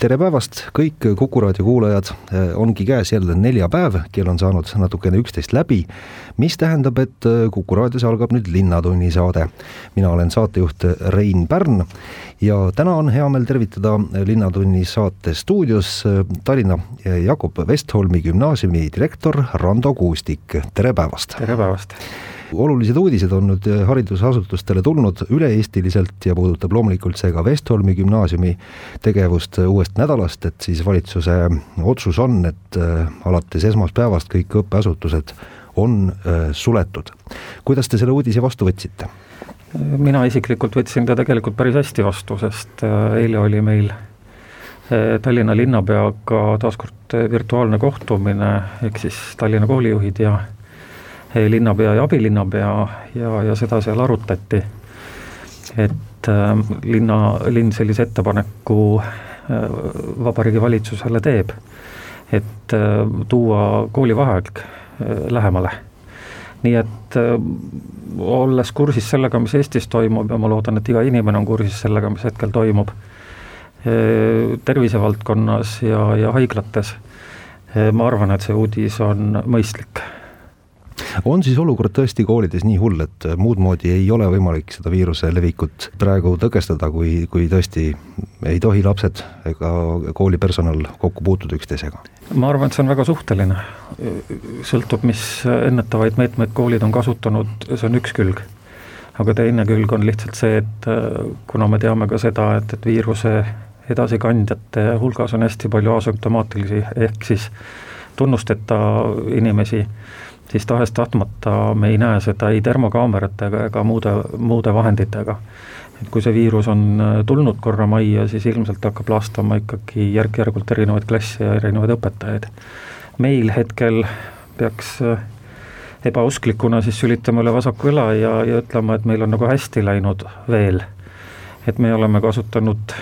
Tere päevast, kõik Kuku raadio kuulajad, ongi käes jälle neljapäev, kell on saanud natukene üksteist läbi, mis tähendab, et Kuku raadios algab nüüd Linnatunni saade. mina olen saatejuht Rein Pärn ja täna on hea meel tervitada Linnatunni saate stuudios Tallinna Jakob Westholmi gümnaasiumi direktor Rando Kuustik, tere päevast! tere päevast! Olulised uudised on nüüd haridusasutustele tulnud üle-eestiliselt ja puudutab loomulikult see ka Vestholmi gümnaasiumi tegevust uuest nädalast, et siis valitsuse otsus on, et alates esmaspäevast kõik õppeasutused on suletud. kuidas te selle uudise vastu võtsite? mina isiklikult võtsin ta tegelikult päris hästi vastu, sest eile oli meil Tallinna linnapeaga taaskord virtuaalne kohtumine, ehk siis Tallinna koolijuhid ja linnapea ja abilinnapea ja, ja seda seal arutati. et äh, linna, linn sellise ettepaneku äh, Vabariigi Valitsusele teeb, et äh, tuua koolivaheaeg äh, lähemale. Nii et äh, olles kursis sellega, mis Eestis toimub ja ma loodan, et iga inimene on kursis sellega, mis hetkel toimub äh, tervisevaldkonnas ja, ja haiglates, ma arvan, et see uudis on mõistlik on siis olukord tõesti koolides nii hull, et muud moodi ei ole võimalik seda viiruse levikut praegu tõkestada, kui, kui tõesti ei tohi lapsed ega koolipersonal kokku puutuda üksteisega? ma arvan, et see on väga suhteline, sõltub, mis ennetavaid meetmeid koolid on kasutanud, see on üks külg. aga teine külg on lihtsalt see, et kuna me teame ka seda, et, et viiruse edasikandjate hulgas on hästi palju asümptomaatilisi, ehk siis tunnusteta inimesi siis tahes-tahtmata me ei näe seda ei termokaameratega ega muude, muude vahenditega. et kui see viirus on äh, tulnud korra majja, siis ilmselt hakkab laastama ikkagi järk-järgult erinevaid klasse ja erinevaid õpetajaid. meil hetkel peaks äh, ebausklikuna siis sülitama üle vasaku õla ja, ja ütlema, et meil on nagu hästi läinud veel. et me oleme kasutanud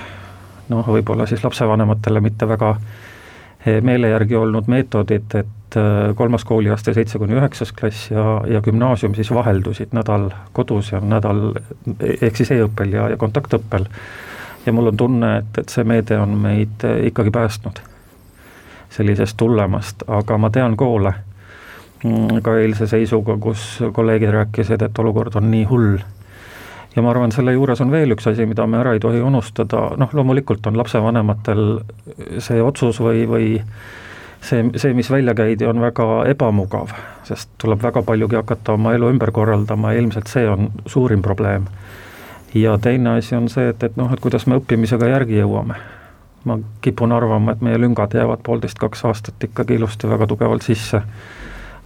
noh, võib-olla siis lapsevanematele mitte väga Eh, meele järgi olnud meetodid, et eh, kolmas kooliaste, seitse kuni üheksas klass ja, ja gümnaasium siis vaheldusid nädal kodus ja nädal ehk siis e-õppel ja, ja kontaktõppel. ja mul on tunne, et, et see meede on meid eh, ikkagi päästnud sellisest tullemast, aga ma tean koole mm, ka eilse seisuga, kus kolleegid rääkisid, et olukord on nii hull ja ma arvan, selle juures on veel üks asi, mida me ära ei tohi unustada, noh loomulikult on lapsevanematel see otsus või, või see, see, mis välja käidi, on väga ebamugav, sest tuleb väga paljugi hakata oma elu ümber korraldama ja ilmselt see on suurim probleem. ja teine asi on see, et, et noh, et kuidas me õppimisega järgi jõuame. ma kipun arvama, et meie lüngad jäävad poolteist-kaks aastat ikkagi ilusti väga tugevalt sisse,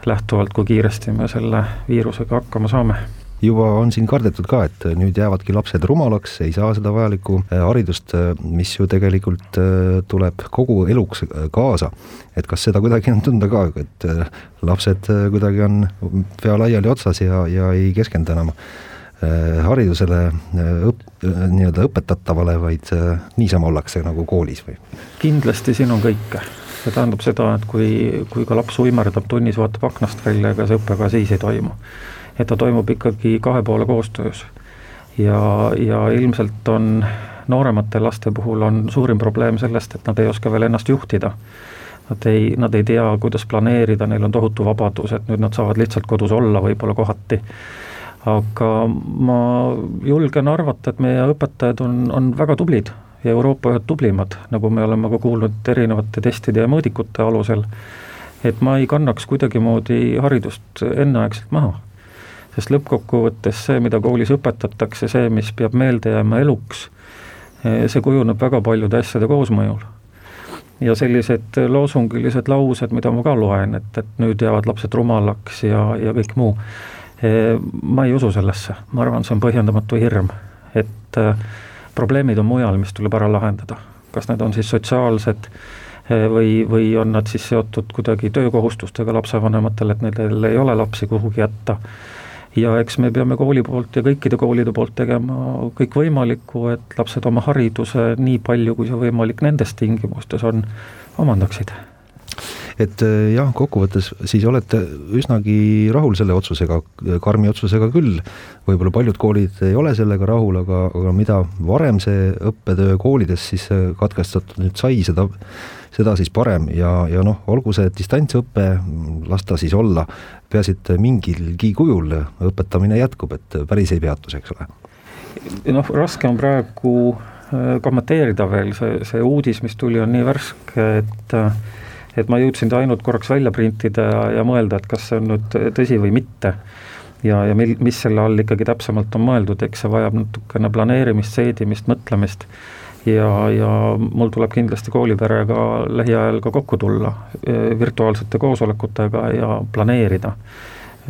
lähtuvalt, kui kiiresti me selle viirusega hakkama saame juba on siin kardetud ka, et nüüd jäävadki lapsed rumalaks, ei saa seda vajalikku äh, haridust, äh, mis ju tegelikult äh, tuleb kogu eluks kaasa. et kas seda kuidagi on tunda ka, et lapsed kuidagi on pea laiali otsas ja, ja ei keskendu enam haridusele õp-, nii-öelda õpetatavale, vaid niisama ollakse nagu koolis või? kindlasti siin on kõike see tähendab seda, et kui, kui ka laps uimerdab tunnis, vaatab aknast välja, ega see õpe ka siis ei toimu et ta toimub ikkagi kahe poole koostöös. ja, ja ilmselt on nooremate laste puhul on suurim probleem sellest, et nad ei oska veel ennast juhtida. Nad ei, nad ei tea, kuidas planeerida, neil on tohutu vabadus, et nüüd nad saavad lihtsalt kodus olla võib-olla kohati. aga ma julgen arvata, et meie õpetajad on, on väga tublid ja Euroopa ühed tublimad, nagu me oleme ka kuulnud erinevate testide ja mõõdikute alusel, et ma ei kannaks kuidagimoodi haridust enneaegselt maha sest lõppkokkuvõttes see, mida koolis õpetatakse, see, mis peab meelde jääma eluks, eh, see kujuneb väga paljude asjade koosmõjul. ja sellised loosungilised laused, mida ma ka loen, et, et nüüd jäävad lapsed rumalaks ja, ja kõik muu, eh, ma ei usu sellesse, ma arvan, see on põhjendamatu hirm, et eh, probleemid on mujal, mis tuleb ära lahendada. kas need on siis sotsiaalsed või, või on nad siis seotud kuidagi töökohustustega lapsevanematele, et nendel ei ole lapsi kuhugi jätta ja eks me peame kooli poolt ja kõikide koolide poolt tegema kõik võimalikku, et lapsed oma hariduse nii palju, kui see võimalik nendes tingimustes on, omandaksid. Et äh, jah, kokkuvõttes siis olete üsnagi rahul selle otsusega, karmi otsusega küll, võib-olla paljud koolid ei ole sellega rahul, aga, aga mida varem see õppetöö koolides siis äh, katkestatud nüüd sai, seda seda siis parem. Ja, ja noh, olgu see distantsõpe, las ta siis olla, peaasi, et mingilgi kujul õpetamine jätkub, et päris ei peatus, eks ole. noh, raske on praegu äh, kommenteerida veel, see, see uudis, mis tuli, on nii värske, et et ma jõudsin ta ainult korraks välja printida ja, ja mõelda, et kas see on nüüd tõsi või mitte. ja, ja mil, mis selle all ikkagi täpsemalt on mõeldud, eks see vajab natukene planeerimist, seedimist, mõtlemist ja, ja mul tuleb kindlasti kooliperega lähiajal ka kokku tulla e, virtuaalsete koosolekutega ja planeerida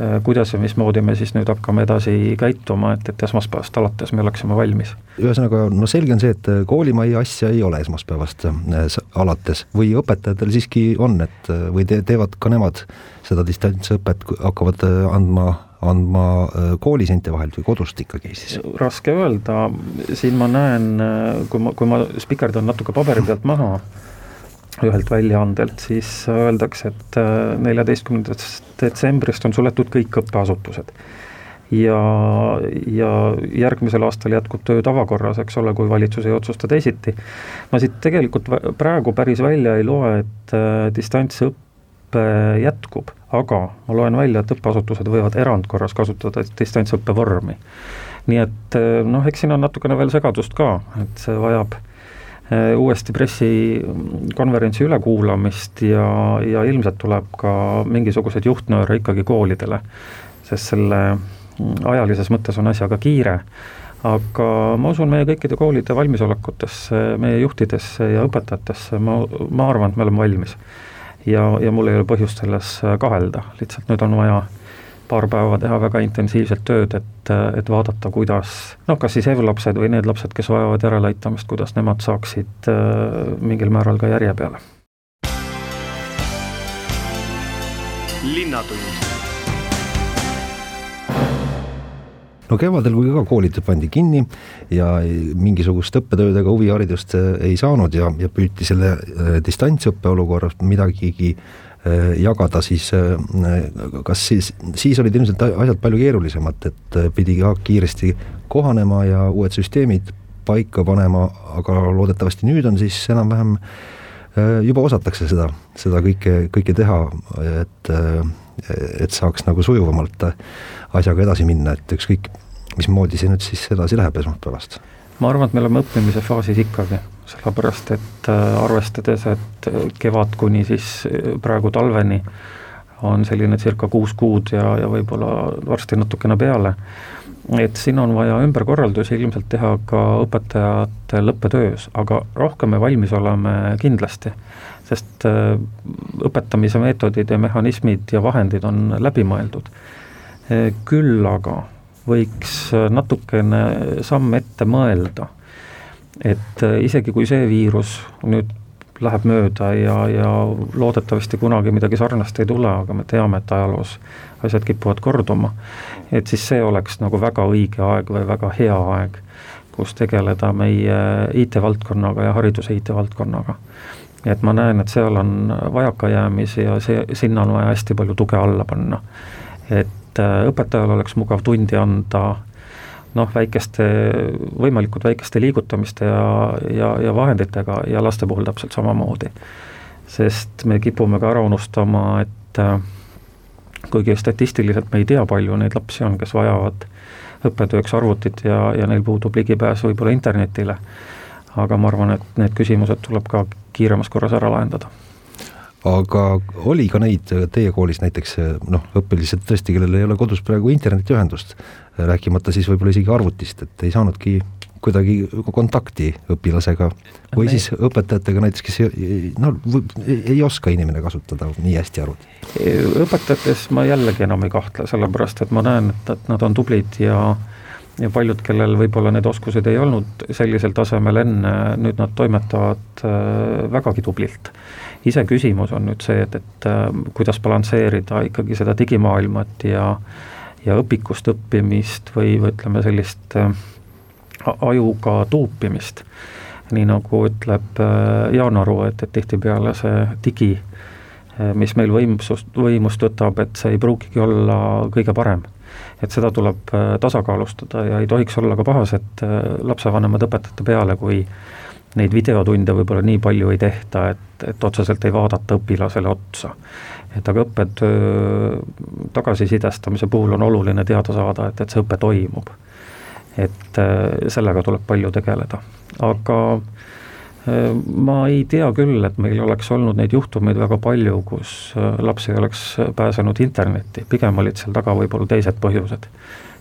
Äh, kuidas ja mismoodi me siis nüüd hakkame edasi käituma, et, et esmaspäevast alates me oleksime valmis. ühesõnaga, no selge on see, et koolimajja asja ei ole esmaspäevast äh, alates või õpetajatel siiski on, et või te, teevad ka nemad seda distantsõpet, hakkavad andma andma koolis ente vahelt või kodust ikkagi siis? raske öelda, siin ma näen, kui ma, kui ma spikerdan natuke paberi pealt maha, ühelt väljaandelt, siis öeldakse, et äh, neljateistkümnendast detsembrist on suletud kõik õppeasutused. ja, ja järgmisel aastal jätkub töö tavakorras, eks ole, kui valitsus ei otsusta teisiti. ma siit tegelikult praegu päris välja ei loe, et äh, distantsõpe jätkub, aga ma loen välja, et õppeasutused võivad erandkorras kasutada distantsõppe vormi. nii et äh, noh, eks siin on natukene veel segadust ka, et see vajab Äh, uuesti pressikonverentsi ülekuulamist ja, ja ilmselt tuleb ka mingisuguseid juhtnööre ikkagi koolidele, sest selle ajalises mõttes on asjaga kiire aga ma usun meie kõikide koolide valmisolekutesse, meie juhtidesse ja õpetajatesse, ma, ma arvan, et me oleme valmis. Ja, ja mul ei ole põhjust selles kahelda, lihtsalt nüüd on vaja äh, paar päeva teha väga intensiivset tööd, et, et vaadata, kuidas noh, kas siis HEV-lapsed või need lapsed, kes vajavad järeleaitamist, kuidas nemad saaksid äh, mingil määral ka järje peale. linnatund no kevadel, kui ka koolid pandi kinni ja mingisugust õppetööd ega huviharidust äh, ei saanud ja, ja püüti selle äh, distantsõppe olukorras midagigi Äh, jagada, siis kas siis, siis olid ilmselt asjad palju keerulisemad, et pidi ka kiiresti kohanema ja uued süsteemid paika panema, aga loodetavasti nüüd on siis enam-vähem juba osatakse seda, seda kõike, kõike teha, et, et saaks nagu sujuvamalt asjaga edasi minna, et ükskõik, mismoodi see nüüd siis edasi läheb esmaspäevast. Ma arvan, et me oleme õppimise faasis ikkagi, sellepärast et äh, arvestades, et äh, kevad kuni siis äh, praegu talveni on selline circa kuus kuud ja, ja võib-olla varsti natukene peale, et siin on vaja ümberkorraldusi ilmselt teha ka õpetajatel õppetöös, aga rohkem me valmis oleme kindlasti, sest õpetamise meetodid ja mehhanismid ja vahendid on läbi mõeldud. küll aga võiks natukene samm ette mõelda. et äh, isegi kui see viirus nüüd läheb mööda ja, ja loodetavasti kunagi midagi sarnast ei tule, aga me teame, et ajaloos asjad kipuvad korduma, et siis see oleks nagu väga õige aeg või väga hea aeg, kus tegeleda meie IT-valdkonnaga ja hariduse IT-valdkonnaga. Et ma näen, et seal on vajakajäämisi ja see, sinna on vaja hästi palju tuge alla panna. et äh, õpetajal oleks mugav tundi anda noh, väikeste, võimalikult väikeste liigutamiste ja, ja, ja vahenditega ja laste puhul täpselt samamoodi. sest me kipume ka ära unustama, et äh, kuigi statistiliselt me ei tea, palju neid lapsi on, kes vajavad õppetööks arvutit ja, ja neil puudub ligipääs võib-olla internetile, aga ma arvan, et need küsimused tuleb ka kiiremas korras ära lahendada aga oli ka neid teie koolis näiteks noh, õpilased tõesti, kellel ei ole kodus praegu internetiühendust, rääkimata siis võib-olla isegi arvutist, et ei saanudki kuidagi kontakti õpilasega või siis õpetajatega näiteks, kes ei, no ei oska inimene kasutada nii hästi arvutit? õpetajates ma jällegi enam ei kahtle, sellepärast et ma näen, et, et nad on tublid ja ja paljud, kellel võib-olla need oskused ei olnud sellisel tasemel enne, nüüd nad toimetavad äh, vägagi tublilt iseküsimus on nüüd see, et, et äh, kuidas balansseerida ikkagi seda digimaailmat ja ja õpikust õppimist või, või ütleme, sellist äh, ajuga tuupimist. nii nagu ütleb Jaan Aru, et, et tihtipeale see digi, mis meil võimsust, võimust võtab, et see ei pruugigi olla kõige parem. Et seda tuleb tasakaalustada ja ei tohiks olla ka pahased lapsevanemad õpetajate peale, kui neid videotunde võib-olla nii palju ei tehta, et, et otseselt ei vaadata õpilasele otsa et aga õppetöö tagasisidestamise puhul on oluline teada saada, et, et see õpe toimub. et äh, sellega tuleb palju tegeleda, aga äh, ma ei tea küll, et meil oleks olnud neid juhtumeid väga palju, kus äh, laps ei oleks pääsenud internetti, pigem olid seal taga võib-olla teised põhjused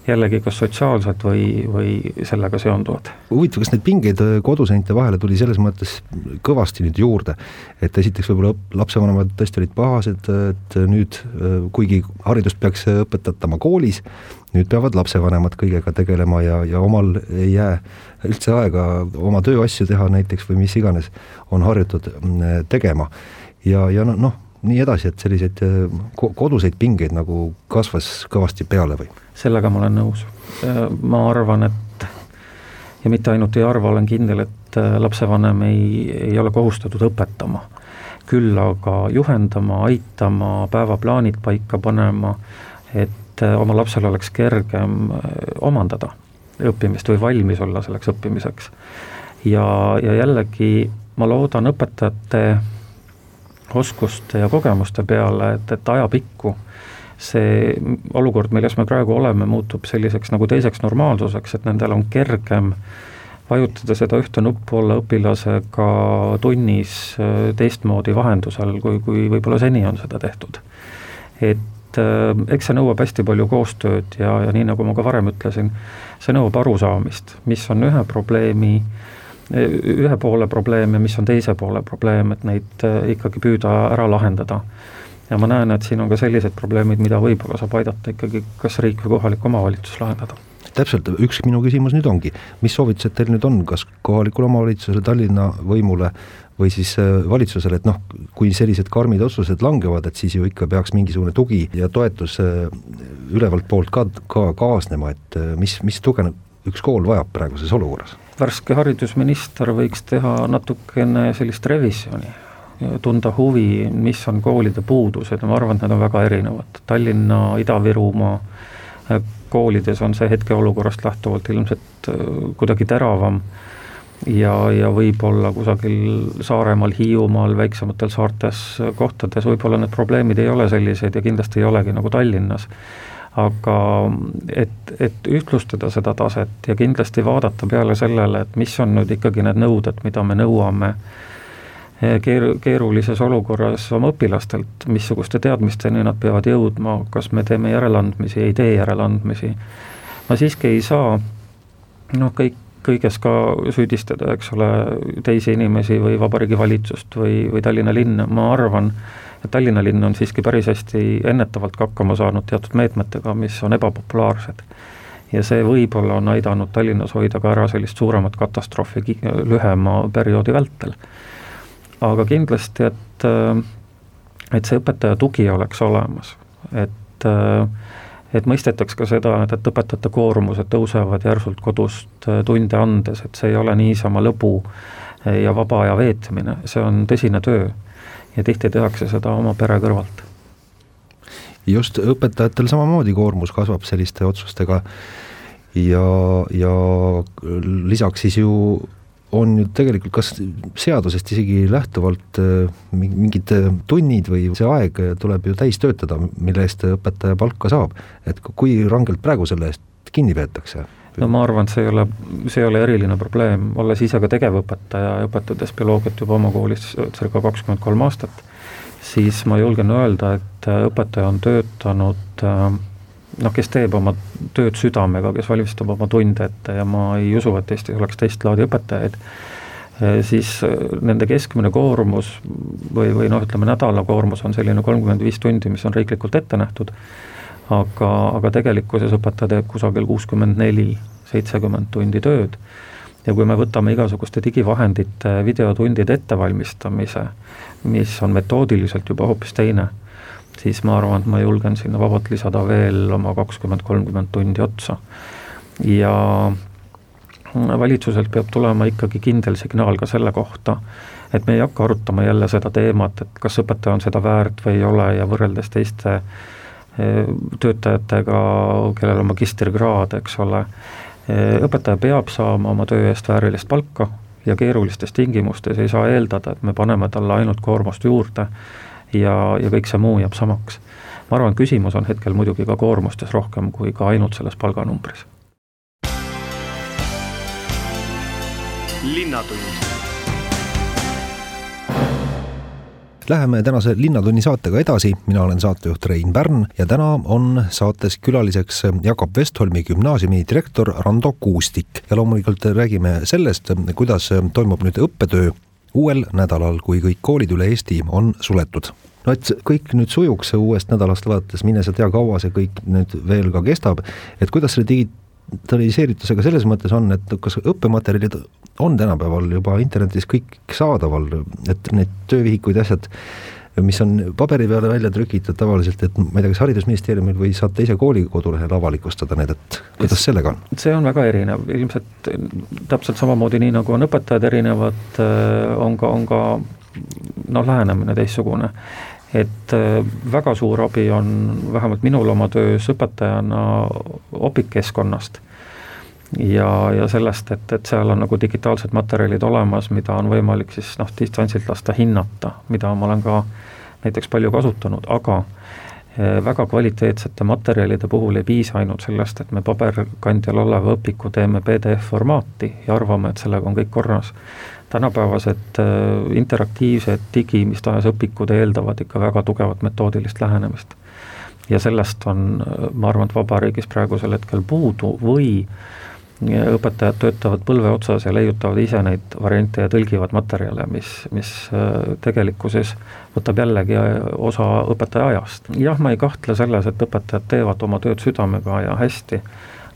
jällegi kas sotsiaalselt või, või sellega seonduvad. huvitav, kas neid pingeid äh, koduseinte vahele tuli selles mõttes kõvasti nüüd juurde, et esiteks võib-olla lapsevanemad tõesti olid pahased, et nüüd äh, kuigi haridust peaks õpetatama koolis, nüüd peavad lapsevanemad kõigega tegelema ja, ja omal ei jää üldse aega oma tööasju teha näiteks või mis iganes on harjutud mm, tegema. ja, ja noh no, nii edasi, et selliseid äh, koduseid pingeid nagu kasvas kõvasti peale või? sellega ma olen nõus. Äh, ma arvan, et ja mitte ainult ei arva, olen kindel, et äh, lapsevanem ei, ei ole kohustatud õpetama. küll aga juhendama, aitama, päevaplaanid paika panema, et oma lapsel oleks kergem omandada õppimist või valmis olla selleks õppimiseks. ja, ja jällegi ma loodan õpetajate oskuste ja kogemuste peale, et, et ajapikku see olukord, milles me praegu oleme, muutub selliseks nagu teiseks normaalsuseks, et nendel on kergem vajutada seda ühte nuppu, olla õpilasega tunnis äh, teistmoodi vahendusel, kui, kui võib-olla seni on seda tehtud. et äh, eks see nõuab hästi palju koostööd ja, ja nii, nagu ma ka varem ütlesin, see nõuab arusaamist, mis on ühe probleemi äh, ühe poole probleem ja mis on teise poole probleem, et neid äh, ikkagi püüda ära lahendada. ja ma näen, et siin on ka sellised probleemid, mida võib-olla saab aidata ikkagi kas riik või kohalik omavalitsus lahendada täpselt, üks minu küsimus nüüd ongi, mis soovitused teil nüüd on, kas kohalikule omavalitsusele, Tallinna võimule või siis äh, valitsusele, et noh, kui sellised karmid otsused langevad, et siis ju ikka peaks mingisugune tugi ja toetus äh, ülevalt poolt ka, ka kaasnema, et mis, mis tuge üks kool vajab praeguses olukorras? värske haridusminister võiks teha natukene sellist revisjoni, tunda huvi, mis on koolide puudused. Ma arvan, et need on väga erinevad, Tallinna, Ida-Virumaa äh, koolides on see hetkeolukorrast lähtuvalt ilmselt äh, kuidagi teravam ja, ja võib-olla kusagil Saaremaal, Hiiumaal, väiksematel saartes kohtades võib-olla need probleemid ei ole sellised ja kindlasti ei olegi nagu Tallinnas. Aga et, et ühtlustada seda taset ja kindlasti vaadata peale sellele, et mis on nüüd ikkagi need nõuded, mida me nõuame eh, keer-, keerulises olukorras oma õpilastelt, missuguste teadmisteni nad peavad jõudma, kas me teeme järeleandmisi, ei tee järeleandmisi, ma siiski ei saa noh, kõik, kõiges ka süüdistada, eks ole, teisi inimesi või Vabariigi Valitsust või, või Tallinna linna, ma arvan, et Tallinna linn on siiski päris hästi ennetavalt ka hakkama saanud teatud meetmetega, mis on ebapopulaarsed. ja see võib-olla on aidanud Tallinnas hoida ka ära sellist suuremat katastroofi lühema perioodi vältel. aga kindlasti, et, et see õpetaja tugi oleks olemas, et et mõistetaks ka seda, et, et õpetajate koormused tõusevad järsult kodust tunde andes, et see ei ole niisama lõbu ja vaba aja veetmine, see on tõsine töö ja tihti tehakse seda oma pere kõrvalt. just, õpetajatel samamoodi koormus kasvab selliste otsustega ja, ja lisaks siis ju on ju tegelikult kas seadusest isegi lähtuvalt äh, mingid äh, tunnid või see aeg tuleb ju täis töötada, mille eest õpetaja palka saab, et kui rangelt praegu selle eest kinni peetakse? no ma arvan, et see ei ole, see ei ole eriline probleem, olles ise ka tegevõpetaja ja õpetades bioloogiat juba oma koolis circa kakskümmend kolm aastat, siis ma julgen öelda, et äh, õpetaja on töötanud äh, noh, kes teeb oma tööd südamega, kes valmistab oma tunde ette ja ma ei usu, et Eestis oleks teist laadi õpetajaid, äh, siis nende keskmine koormus või, või noh, ütleme nädala koormus on selline kolmkümmend viis tundi, mis on riiklikult ette nähtud aga, aga tegelikkuses õpetaja teeb kusagil kuuskümmend neli, seitsekümmend tundi tööd. Ja kui me võtame igasuguste digivahendite videotundide ettevalmistamise, mis on metoodiliselt juba hoopis teine, siis ma arvan, et ma julgen sinna vabalt lisada veel oma kakskümmend, kolmkümmend tundi otsa. ja valitsuselt peab tulema ikkagi kindel signaal ka selle kohta, et me ei hakka arutama jälle seda teemat, et kas õpetaja on seda väärt või ei ole ja võrreldes teiste eh, töötajatega, kellel on magistrikraad, eks ole, eh, õpetaja peab saama oma töö eest väärilist palka ja keerulistes tingimustes ei saa eeldada, et me paneme talle ainult koormust juurde ja, ja kõik see muu jääb samaks. ma arvan, küsimus on hetkel muidugi ka koormustes rohkem kui ka ainult selles palganumbris. linnatund Läheme tänase Linnatunni saatega edasi, mina olen saatejuht Rein Pärn ja täna on saates külaliseks Jakob Westholmi gümnaasiumi direktor Rando Kuustik ja loomulikult räägime sellest, kuidas toimub nüüd õppetöö uuel nädalal, kui kõik koolid üle Eesti on suletud. No et kõik nüüd sujuks uuest nädalast alates, mine sa tea, kaua see kõik nüüd veel ka kestab, et kuidas selle digi-, digitaliseeritusega selles mõttes on, et kas õppematerjalid on tänapäeval juba internetis kõik saadaval, et need töövihikuid ja asjad, mis on paberi peale välja trükitud tavaliselt, et ma ei tea, kas Haridusministeeriumil või saate ise kooli kodulehel avalikustada need, et kuidas sellega on? see on väga erinev, ilmselt täpselt samamoodi, nii nagu on õpetajad erinevad, äh, on ka, on ka noh, lähenemine teistsugune. Et äh, väga suur abi on vähemalt minul oma töös õpetajana opikkeskkonnast ja, ja sellest, et, et seal on nagu digitaalsed materjalid olemas, mida on võimalik siis noh, distantsilt lasta hinnata, mida ma olen ka näiteks palju kasutanud, aga äh, väga kvaliteetsete materjalide puhul ei piisa ainult sellest, et me paberkandjal oleva õpiku teeme PDF-formaati ja arvame, et sellega on kõik korras tänapäevased äh, interaktiivsed digi, mis tahes õpikud eeldavad ikka väga tugevat metoodilist lähenemist. ja sellest on, äh, ma arvan, et vabariigis praegusel hetkel puudu või õpetajad töötavad põlve otsas ja leiutavad ise neid variante ja tõlgivad materjale, mis, mis äh, tegelikkuses võtab jällegi osa õpetaja ajast. jah, ma ei kahtle selles, et õpetajad teevad oma tööd südamega ja hästi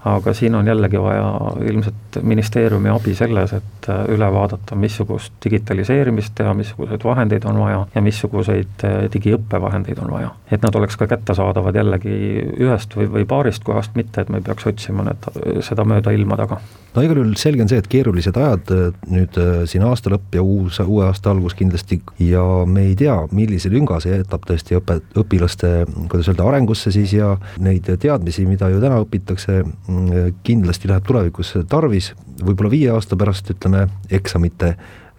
aga siin on jällegi vaja ilmselt ministeeriumi abi selles, et äh, üle vaadata, missugust digitaliseerimist teha, missuguseid vahendeid on vaja ja missuguseid äh, digiõppevahendeid on vaja. et nad oleks ka kättesaadavad jällegi ühest või, või paarist kohast, mitte et me peaks otsima need, seda mööda ilma taga no igal juhul selge on see, et keerulised ajad äh, nüüd äh, siin aasta lõpp ja uus, uue aasta algus kindlasti. Ja me ei tea, millise lünga see jätab tõesti õpe, õpilaste, kuidas öelda, arengusse siis ja neid teadmisi, mida ju täna õpitakse, mm, kindlasti läheb tulevikus tarvis, võib-olla viie aasta pärast ütleme eksamite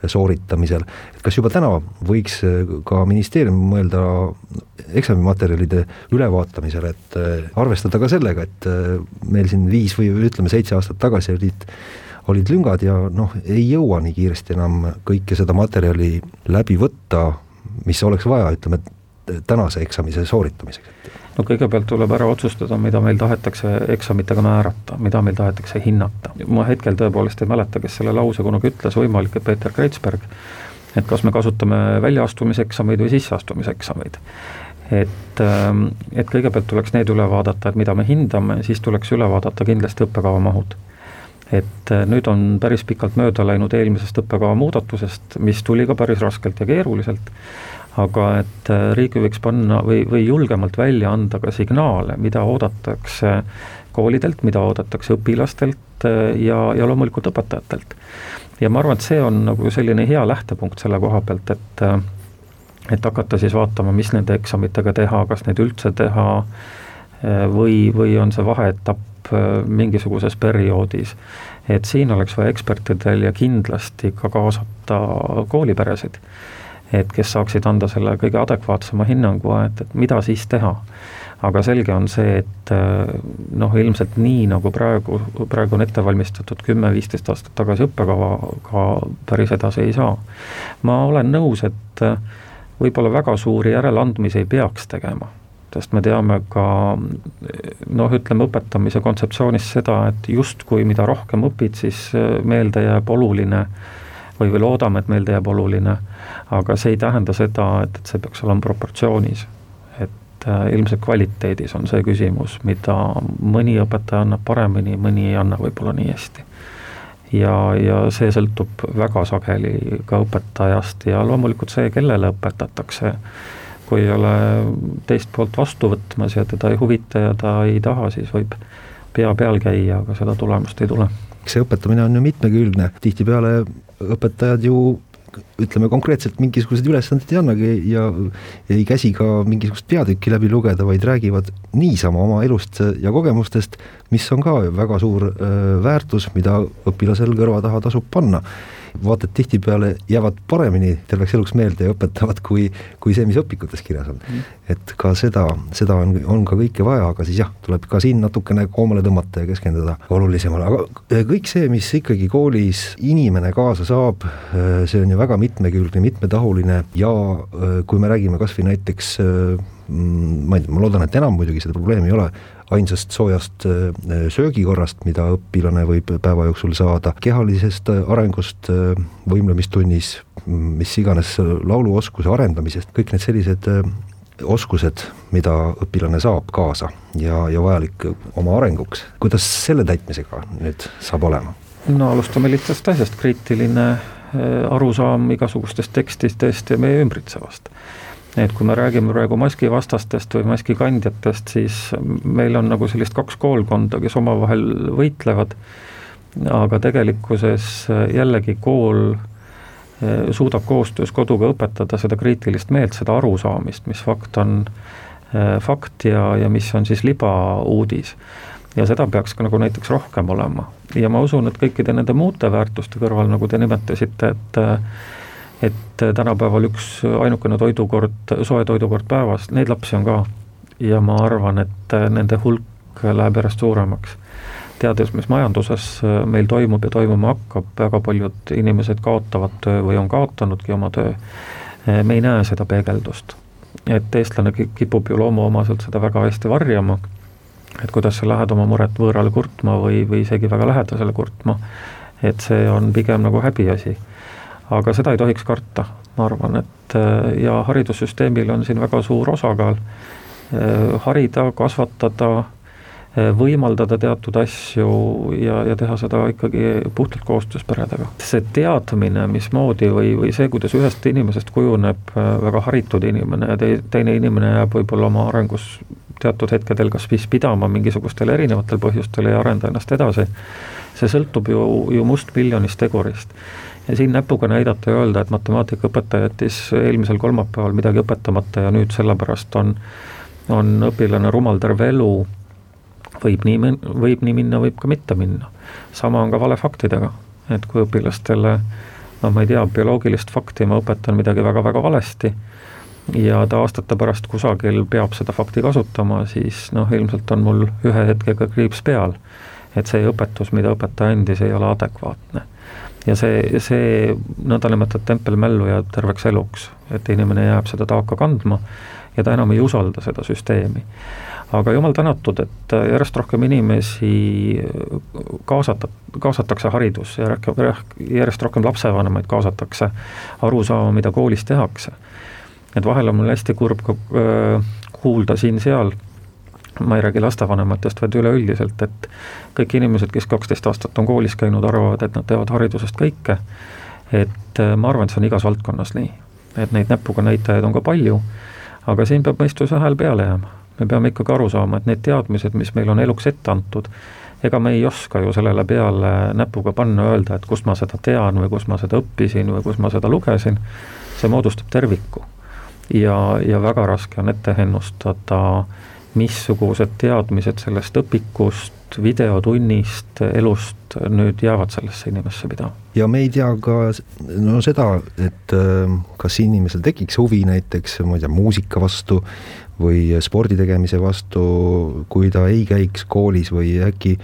sooritamisel. et kas juba täna võiks äh, ka ministeerium mõelda eksamimaterjalide ülevaatamisele, et äh, arvestada ka sellega, et äh, meil siin viis või ütleme, seitse aastat tagasi olid olid lüngad ja noh, ei jõua nii kiiresti enam kõike seda materjali läbi võtta, mis oleks vaja, ütleme, tänase eksamise sooritamiseks no kõigepealt tuleb ära otsustada, mida meil tahetakse eksamitega määrata, mida meil tahetakse hinnata. ma hetkel tõepoolest ei mäleta, kes selle lause kunagi ütles, võimalik, et Peeter Kreitsberg, et kas me kasutame väljaastumiseksameid või sisseastumiseksameid. et, ähm, et kõigepealt tuleks need üle vaadata, et mida me hindame, siis tuleks üle vaadata kindlasti õppekava mahud et äh, nüüd on päris pikalt mööda läinud eelmisest õppekava muudatusest, mis tuli ka päris raskelt ja keeruliselt aga et äh, riik võiks panna või, või julgemalt välja anda ka signaale, mida oodatakse koolidelt, mida oodatakse õpilastelt äh, ja, ja loomulikult õpetajatelt. ja ma arvan, et see on nagu selline hea lähtepunkt selle koha pealt, et äh, et hakata siis vaatama, mis nende eksamitega teha, kas neid üldse teha või, või on see vaheetapp mingisuguses perioodis. et siin oleks vaja ekspertidel ja kindlasti ka kaasata kooliperesid et kes saaksid anda selle kõige adekvaatsema hinnangu, et, et mida siis teha. aga selge on see, et äh, noh, ilmselt nii, nagu praegu, praegu on ette valmistatud kümme-viisteist aastat tagasi õppekava, ka päris edasi ei saa. ma olen nõus, et äh, võib-olla väga suuri järeleandmisi ei peaks tegema sest me teame ka noh, ütleme õpetamise kontseptsioonist seda, et justkui mida rohkem õpid, siis äh, meelde jääb oluline või, või loodame, et meelde jääb oluline aga see ei tähenda seda, et, et see peaks olema proportsioonis. et äh, ilmselt kvaliteedis on see küsimus, mida mõni õpetaja annab paremini, mõni ei anna võib-olla nii hästi. ja, ja see sõltub väga sageli ka õpetajast ja loomulikult see, kellele õpetatakse, kui ei ole teist poolt vastu võtmas ja teda ei huvita ja ta ei taha, siis võib pea peal käia, aga seda tulemust ei tule. see õpetamine on ju mitmekülgne, tihtipeale õpetajad ju ütleme konkreetselt mingisuguseid ülesandeid ei annagi ja ei käsi ka mingisugust peatükki läbi lugeda, vaid räägivad niisama oma elust ja kogemustest, mis on ka väga suur öö, väärtus, mida õpilasel kõrva taha tasub panna vaata et tihtipeale jäävad paremini terveks eluks meelde ja õpetavad, kui, kui see, mis õpikutes kirjas on. Mm.. et ka seda, seda on, on ka kõike vaja, aga siis jah, tuleb ka siin natukene koomale tõmmata ja keskenduda olulisemale, aga kõik see, mis ikkagi koolis inimene kaasa saab, see on ju väga mitmekülgne, mitmetahuline ja kui me räägime kas või näiteks mm, ma ei tea, ma loodan, et enam muidugi seda probleemi ei ole, ainsast soojast äh, söögikorrast, mida õpilane võib päeva jooksul saada, kehalisest äh, arengust äh, võimlemistunnis, mis iganes lauluoskuse arendamisest, kõik need sellised oskused, mida õpilane saab kaasa ja, ja vajalik oma arenguks, kuidas selle täitmisega nüüd saab olema? no alustame lihtsast asjast, kriitiline arusaam igasugustest tekstidest ja meie ümbritsevast et kui me räägime praegu maskivastastest või maskikandjatest, siis meil on nagu sellist kaks koolkonda, kes omavahel võitlevad, aga tegelikkuses jällegi kool eh, suudab koostöös koduga õpetada seda kriitilist meelt, seda arusaamist, mis fakt on eh, fakt ja, ja mis on siis libauudis. ja seda peaks ka nagu näiteks rohkem olema. ja ma usun, et kõikide nende muude väärtuste kõrval, nagu te nimetasite, et et tänapäeval üks ainukene toidukord, soe toidukord päevas, neid lapsi on ka. ja ma arvan, et nende hulk läheb järjest suuremaks. teades, mis majanduses meil toimub ja toimuma hakkab, väga paljud inimesed kaotavad töö või on kaotanudki oma töö, me ei näe seda peegeldust. et eestlane kipub ju loomuomaselt seda väga hästi varjama, et kuidas sa lähed oma muret võõrale kurtma või, või isegi väga lähedasele kurtma, et see on pigem nagu häbiasi aga seda ei tohiks karta, ma arvan, et äh, ja haridussüsteemil on siin väga suur osakaal, äh, harida, kasvatada, äh, võimaldada teatud asju ja, ja teha seda ikkagi puhtalt koostöös peredega. see teadmine, mismoodi või, või see, kuidas ühest inimesest kujuneb väga haritud inimene ja tei-, teine inimene jääb võib-olla oma arengus teatud hetkedel kas siis pidama mingisugustel erinevatel põhjustel ei arenda ennast edasi, see sõltub ju, ju mustmiljonist tegurist ja siin näpuga näidata ja öelda, et matemaatikaõpetaja jättis eelmisel kolmapäeval midagi õpetamata ja nüüd sellepärast on, on õpilane rumal terve elu, võib nii, võib nii minna, võib ka mitte minna. sama on ka valefaktidega, et kui õpilastele noh, ma ei tea, bioloogilist fakti ma õpetan midagi väga-väga valesti ja ta aastate pärast kusagil peab seda fakti kasutama, siis noh, ilmselt on mul ühe hetkega kriips peal. et see õpetus, mida õpetaja andis, ei ole adekvaatne ja see, see nõndanimetatud tempelmällu jääb terveks eluks, et inimene jääb seda taaka kandma ja ta enam ei usalda seda süsteemi. aga jumal tänatud, et järjest rohkem inimesi kaasata, kaasatakse haridusse ja järjest rohkem lapsevanemaid kaasatakse aru saama, mida koolis tehakse. et vahel on mul hästi kurb ka äh, kuulda siin-seal ma ei räägi lastevanematest, vaid üleüldiselt, et kõik inimesed, kes kaksteist aastat on koolis käinud, arvavad, et nad teavad haridusest kõike, et äh, ma arvan, et see on igas valdkonnas nii. et neid näpuga näitajaid on ka palju, aga siin peab mõistuse hääl peale jääma. me peame ikkagi aru saama, et need teadmised, mis meil on eluks ette antud, ega me ei oska ju sellele peale näpuga panna, öelda, et kust ma seda tean või kus ma seda õppisin või kus ma seda lugesin, see moodustab terviku. ja, ja väga raske on ette ennustada äh, missugused teadmised sellest õpikust, videotunnist, elust nüüd jäävad sellesse inimesse pidama. ja me ei tea ka no seda, et äh, kas inimesel tekiks huvi näiteks, ma ei tea, muusika vastu või spordi tegemise vastu, kui ta ei käiks koolis või äkki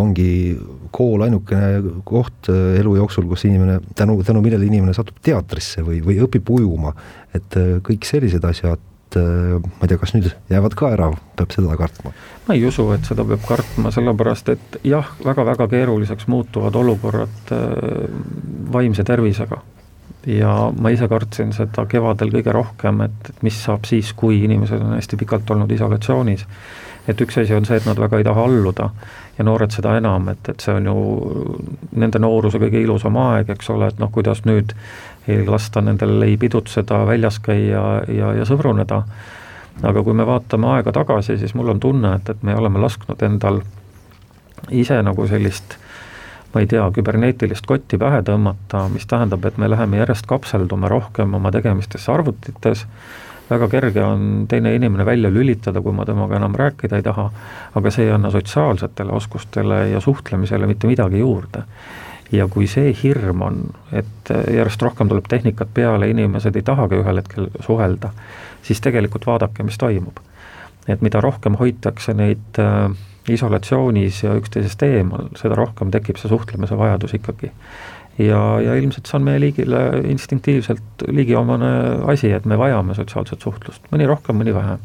ongi kool ainukene koht äh, elu jooksul, kus inimene, tänu, tänu millele inimene satub teatrisse või, või õpib ujuma, et äh, kõik sellised asjad et äh, ma ei tea, kas nüüd jäävad ka ära, peab seda kartma? ma ei usu, et seda peab kartma, sellepärast et jah väga,, väga-väga keeruliseks muutuvad olukorrad äh, vaimse tervisega. ja ma ise kartsin seda kevadel kõige rohkem, et, et mis saab siis, kui inimesed on hästi pikalt olnud isolatsioonis. et üks asi on see, et nad väga ei taha alluda ja noored seda enam, et, et see on ju nende nooruse kõige ilusam aeg, eks ole, et noh, kuidas nüüd ei lasta nendel ei pidutseda, väljas käia ja, ja sõbruneda, aga kui me vaatame aega tagasi, siis mul on tunne, et, et me oleme lasknud endal ise nagu sellist ma ei tea, küberneetilist kotti pähe tõmmata, mis tähendab, et me läheme järjest kapseldume rohkem oma tegemistesse arvutites, väga kerge on teine inimene välja lülitada, kui ma temaga enam rääkida ei taha, aga see ei anna sotsiaalsetele oskustele ja suhtlemisele mitte midagi juurde. Ja kui see hirm on, et järjest rohkem tuleb tehnikat peale, inimesed ei tahagi ühel hetkel suhelda, siis tegelikult vaadake, mis toimub. et mida rohkem hoitakse neid äh, isolatsioonis ja üksteisest eemal, seda rohkem tekib see suhtlemise vajadus ikkagi. ja, ja ilmselt see on meie liigile instinktiivselt ligiomane asi, et me vajame sotsiaalset suhtlust, mõni rohkem, mõni vähem.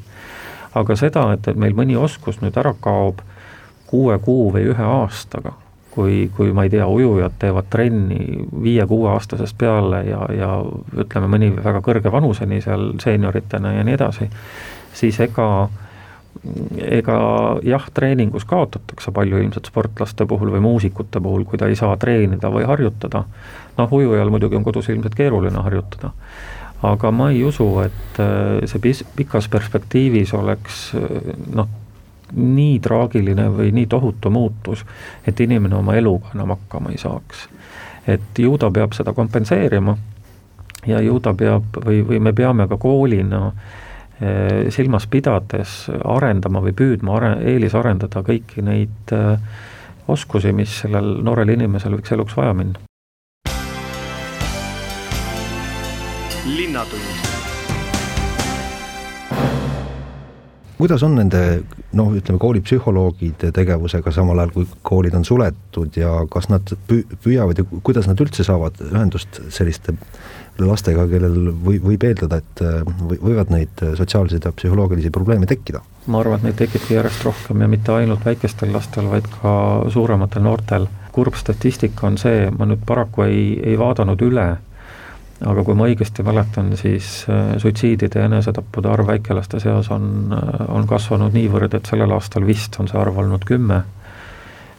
aga seda, et, et meil mõni oskus nüüd ära kaob kuue kuu või ühe aastaga, kui, kui ma ei tea, ujujad teevad trenni viie-kuueaastasest peale ja, ja ütleme, mõni väga kõrge vanuseni seal seenioritena ja nii edasi, siis ega ega jah, treeningus kaotatakse palju ilmselt sportlaste puhul või muusikute puhul, kui ta ei saa treenida või harjutada, noh, ujujal muidugi on kodus ilmselt keeruline harjutada, aga ma ei usu, et äh, see pis-, pikas perspektiivis oleks äh, noh, nii traagiline või nii tohutu muutus, et inimene oma eluga enam hakkama ei saaks. et ju ta peab seda kompenseerima ja ju ta peab või, või me peame ka koolina Eh, silmas pidades arendama või püüdma are-, eelisarendada kõiki neid eh, oskusi, mis sellel noorel inimesel võiks eluks vaja minna. linnatund kuidas on nende noh, ütleme koolipsühholoogide tegevusega, samal ajal kui koolid on suletud ja kas nad püü-, püüavad ja kuidas nad üldse saavad ühendust selliste lastega, kellel või, võib eeldada, et või, võivad neid sotsiaalseid ja psühholoogilisi probleeme tekkida? ma arvan, et neid tekibki järjest rohkem ja mitte ainult väikestel lastel, vaid ka suurematel noortel. kurb statistika on see, ma nüüd paraku ei, ei vaadanud üle aga kui ma õigesti mäletan, siis äh, suitsiidide ja enesetappude arv väikelaste seas on, äh, on kasvanud niivõrd, et sellel aastal vist on see arv olnud kümme,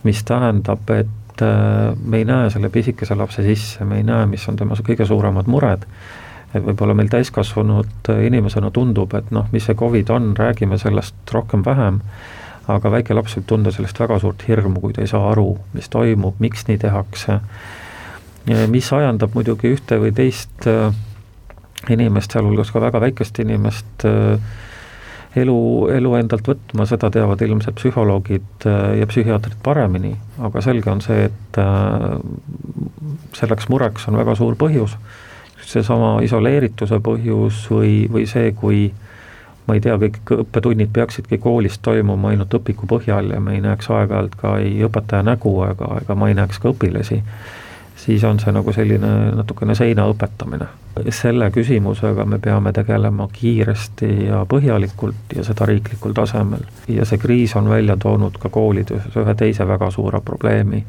mis tähendab, et äh, me ei näe selle pisikese lapse sisse, me ei näe, mis on tema kõige suuremad mured, et võib-olla meil täiskasvanud inimesena tundub, et noh, mis see Covid on, räägime sellest rohkem-vähem, aga väike laps võib tunda sellest väga suurt hirmu, kui ta ei saa aru, mis toimub, miks nii tehakse mis ajendab muidugi ühte või teist äh, inimest, sealhulgas ka väga väikest inimest, äh, elu, elu endalt võtma, seda teavad ilmselt psühholoogid äh, ja psühhiaatrid paremini, aga selge on see, et selleks mureks on väga suur põhjus, seesama isoleerituse põhjus või, või see, kui ma ei tea, kõik õppetunnid peaksidki koolis toimuma ainult õpiku põhjal ja me ei näeks aeg-ajalt ka ei õpetaja nägu ega, ega ma ei näeks ka õpilasi siis on see nagu selline natukene seina õpetamine. selle küsimusega me peame tegelema kiiresti ja põhjalikult ja seda riiklikul tasemel. ja see kriis on välja toonud ka koolides ühe teise väga suure probleemi,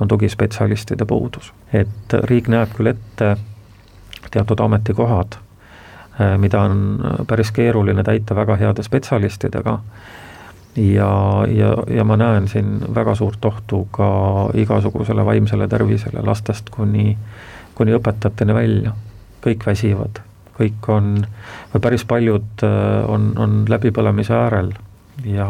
on tugispetsialistide puudus. et riik näeb küll ette teatud ametikohad, eh, mida on päris keeruline täita väga heade spetsialistidega ja, ja, ja ma näen siin väga suurt ohtu ka igasugusele vaimsele tervisele lastest kuni, kuni õpetajateni välja. kõik väsivad, kõik on, või päris paljud äh, on, on läbipõlemise äärel ja,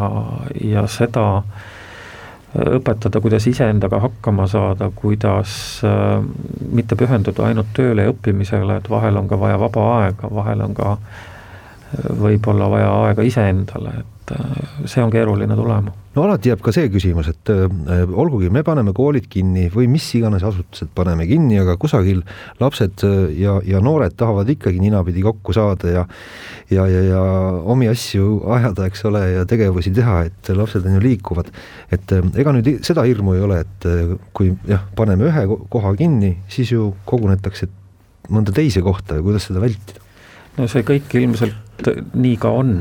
ja seda äh, õpetada, kuidas iseendaga hakkama saada, kuidas äh, mitte pühenduda ainult tööle ja õppimisele, et vahel on ka vaja vaba aega, vahel on ka võib-olla vaja aega iseendale, et äh, see on keeruline tulema. no alati jääb ka see küsimus, et äh, olgugi, me paneme koolid kinni või mis iganes asutused paneme kinni, aga kusagil lapsed äh, ja, ja noored tahavad ikkagi ninapidi kokku saada ja ja, ja, ja omi asju ajada, eks ole, ja tegevusi teha, et lapsed on ju liikuvad. et ega nüüd seda hirmu ei ole, et kui jah, paneme ühe koha kinni, siis ju kogunetakse mõnda teise kohta ja kuidas seda vältida? No see kõik ilmselt nii ka on,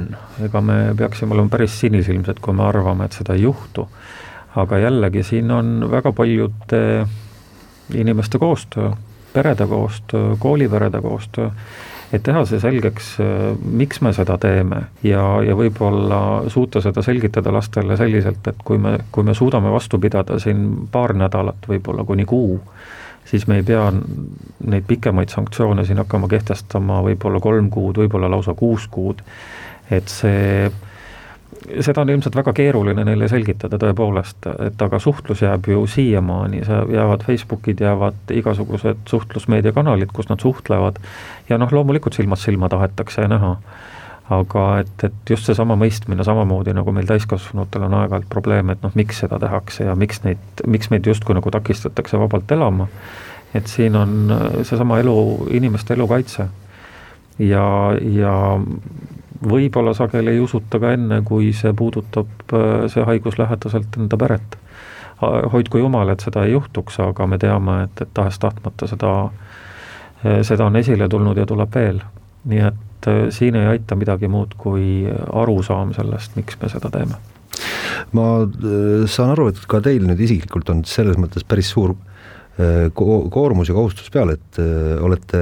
ega me peaksime olema päris sinisilmsed, kui me arvame, et seda ei juhtu. aga jällegi, siin on väga paljude inimeste koostöö, perede koostöö, kooliperede koostöö, et teha see selgeks, miks me seda teeme ja, ja võib-olla suuta seda selgitada lastele selliselt, et kui me, kui me suudame vastu pidada siin paar nädalat, võib-olla kuni kuu, siis me ei pea neid pikemaid sanktsioone siin hakkama kehtestama võib-olla kolm kuud, võib-olla lausa kuus kuud, et see seda on ilmselt väga keeruline neile selgitada tõepoolest, et aga suhtlus jääb ju siiamaani, jäävad Facebookid, jäävad igasugused suhtlusmeediakanalid, kus nad suhtlevad ja noh, loomulikult silmast silma tahetakse näha. Aga et, et just seesama mõistmine, samamoodi nagu meil täiskasvanutel on aeg-ajalt probleem, et noh, miks seda tehakse ja miks neid, miks meid justkui nagu takistatakse vabalt elama, et siin on seesama elu, inimeste elukaitse ja, ja võib-olla sageli ei usuta ka enne, kui see puudutab äh, see haigus lähedaselt enda peret. hoidku jumal, et seda ei juhtuks, aga me teame, et, et tahes-tahtmata seda, äh, seda on esile tulnud ja tuleb veel. nii et äh, siin ei aita midagi muud kui arusaam sellest, miks me seda teeme. ma saan aru, et ka teil nüüd isiklikult on selles mõttes päris suur ko-, koormus ja kohustus peal, et olete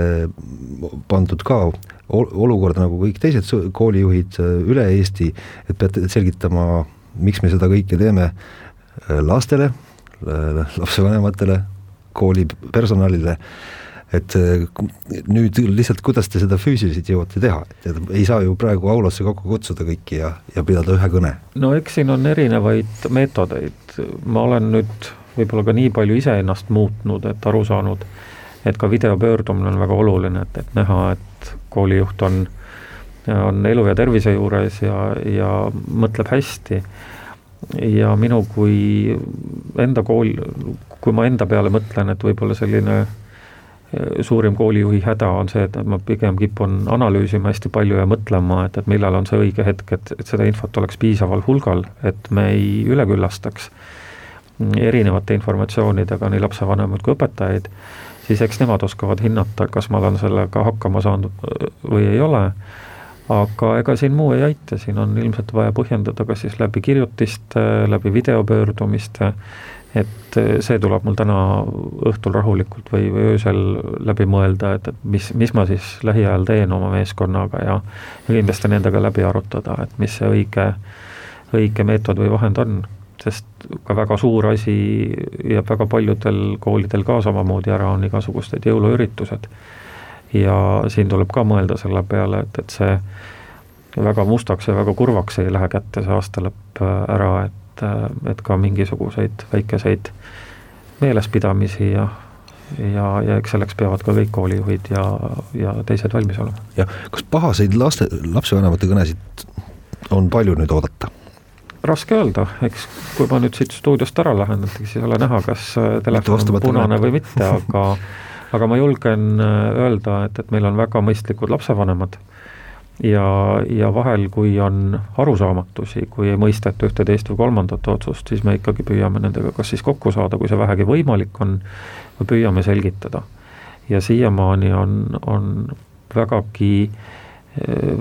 pandud ka olukorda nagu kõik teised koolijuhid äh, üle Eesti, et peate selgitama, miks me seda kõike teeme äh, lastele, lapsevanematele, kooli personalile, et äh, nüüd lihtsalt, kuidas te seda füüsiliselt jõuate teha, et ei saa ju praegu aulasse kokku kutsuda kõiki ja, ja pidada ühe kõne? no eks siin on erinevaid meetodeid, ma olen nüüd võib-olla ka nii palju iseennast muutnud, et aru saanud, et ka videopöördumine on väga oluline, et, et näha, et koolijuht on, on elu ja tervise juures ja, ja mõtleb hästi. ja minu kui enda kool, kui ma enda peale mõtlen, et võib-olla selline eh, suurim koolijuhi häda on see, et ma pigem kipun analüüsima hästi palju ja mõtlema, et, et millal on see õige hetk, et, et seda infot oleks piisaval hulgal, et me ei üleküllastaks erinevate informatsioonidega nii lapsevanemaid kui õpetajaid siis eks nemad oskavad hinnata, kas ma olen sellega hakkama saanud äh, või ei ole, aga ega siin muu ei aita, siin on ilmselt vaja põhjendada kas siis läbi kirjutiste, läbi videopöördumiste, et äh, see tuleb mul täna õhtul rahulikult või, või öösel läbi mõelda, et, et mis, mis ma siis lähiajal teen oma meeskonnaga ja ja kindlasti nendega läbi arutada, et mis see õige, õige meetod või vahend on sest ka väga suur asi ja väga paljudel koolidel ka samamoodi ära on igasugused jõuluüritused. ja siin tuleb ka mõelda selle peale, et, et see väga mustaks ja väga kurvaks ei lähe kätte see aastalõpp ära, et, äh, et ka mingisuguseid väikeseid meelespidamisi ja ja, ja eks selleks peavad ka kõik koolijuhid ja, ja teised valmis olema. jah, kas pahaseid laste, lapsevanemate kõnesid on palju nüüd oodata? raske öelda, eks kui ma nüüd siit stuudiost ära lähen, et siis ei ole näha, kas äh, telefon on punane või mitte, aga aga ma julgen äh, öelda, et, et meil on väga mõistlikud lapsevanemad ja, ja vahel, kui on arusaamatusi, kui ei mõisteta ühte, teist või kolmandat otsust, siis me ikkagi püüame nendega kas siis kokku saada, kui see vähegi võimalik on, või püüame selgitada. ja siiamaani on, on vägagi äh,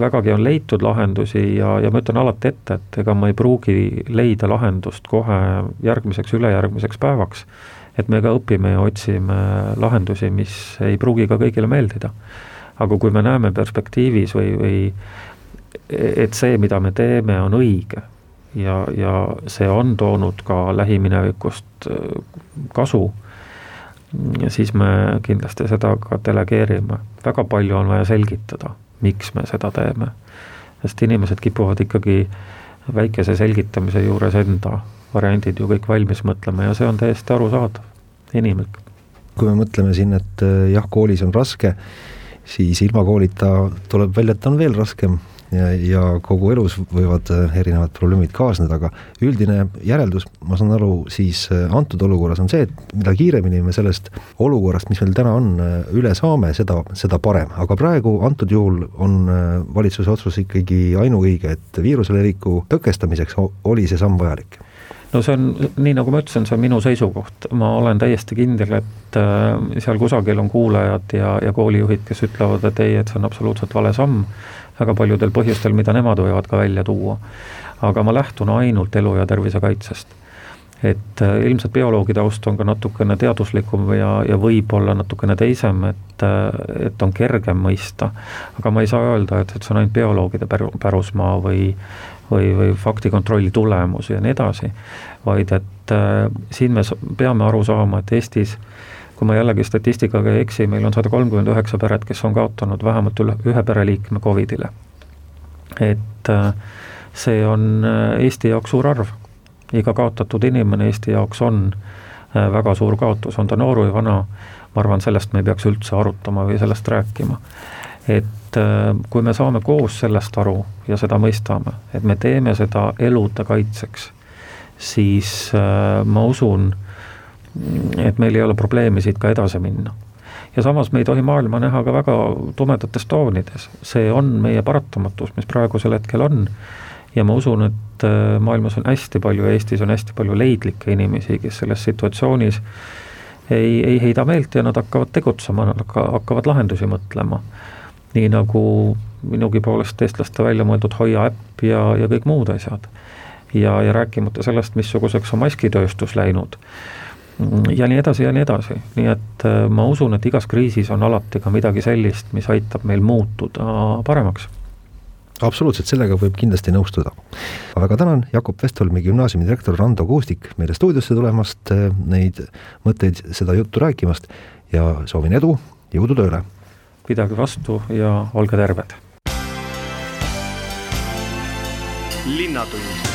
vägagi on leitud lahendusi ja, ja ma ütlen alati ette, et ega ma ei pruugi leida lahendust kohe järgmiseks, ülejärgmiseks päevaks. et me ka õpime ja otsime lahendusi, mis ei pruugi ka kõigile meeldida. Aga kui me näeme perspektiivis või, või et see, mida me teeme, on õige ja, ja see on toonud ka lähiminevikust äh, kasu, siis me kindlasti seda ka delegeerime. väga palju on vaja selgitada miks me seda teeme. sest inimesed kipuvad ikkagi väikese selgitamise juures enda variandid ju kõik valmis mõtlema ja see on täiesti arusaadav, inimlik. kui me mõtleme siin, et eh, jah, koolis on raske, siis ilma koolita tuleb välja, et on veel raskem ja, ja kogu elus võivad äh, erinevad probleemid kaasneda, aga üldine järeldus, ma saan aru, siis äh, antud olukorras on see, et mida kiiremini me sellest olukorrast, mis meil täna on, äh, üle saame, seda, seda parem, aga praegu antud juhul on valitsuse otsus ikkagi ainuõige, et viiruse leviku tõkestamiseks oli see samm vajalik no see on, nii nagu ma ütlesin, see on minu seisukoht, ma olen täiesti kindel, et seal kusagil on kuulajad ja, ja koolijuhid, kes ütlevad, et ei, et see on absoluutselt vale samm väga paljudel põhjustel, mida nemad võivad ka välja tuua. aga ma lähtun ainult elu ja tervise kaitsest. et äh, ilmselt bioloogi taust on ka natukene teaduslikum ja, ja võib-olla natukene teisem, et, äh, et on kergem mõista. aga ma ei saa öelda, et, et see on ainult bioloogide päru, pärusmaa või, või, või faktikontrolli tulemus ja nii edasi, vaid et äh, siin me peame aru saama, et Eestis kui ma jällegi statistikaga ei eksi, meil on sada kolmkümmend üheksa peret, kes on kaotanud vähemalt üle ühe pereliikme Covidile. et äh, see on Eesti jaoks suur arv iga kaotatud inimene Eesti jaoks on äh, väga suur kaotus, on ta noor või vana, ma arvan, sellest me ei peaks üldse arutama või sellest rääkima. et äh, kui me saame koos sellest aru ja seda mõistame, et me teeme seda elude kaitseks, siis äh, ma usun, et meil ei ole probleemi siit ka edasi minna. Ja samas me ei tohi maailma näha ka väga tumedates toonides, see on meie paratamatus, mis praegusel hetkel on. Ja ma usun, et äh, maailmas on hästi palju, Eestis on hästi palju leidlikke inimesi, kes selles situatsioonis ei, ei heida meelt ja nad hakkavad tegutsema, nad hakkavad lahendusi mõtlema. Nii nagu minugi poolest eestlaste välja mõeldud Hoia äpp ja, ja kõik muud asjad. ja, ja rääkimata sellest, missuguseks on maskitööstus läinud ja nii edasi ja nii edasi, nii et äh, ma usun, et igas kriisis on alati ka midagi sellist, mis aitab meil muutuda paremaks absoluutselt, sellega võib kindlasti nõustuda. väga tänan Jakob Vestholmi gümnaasiumi direktor Rando Kuustik meile stuudiosse tulemast, eh, neid mõtteid, seda juttu rääkimast ja soovin edu, jõudu tööle! pidage vastu ja olge terved. linnatund.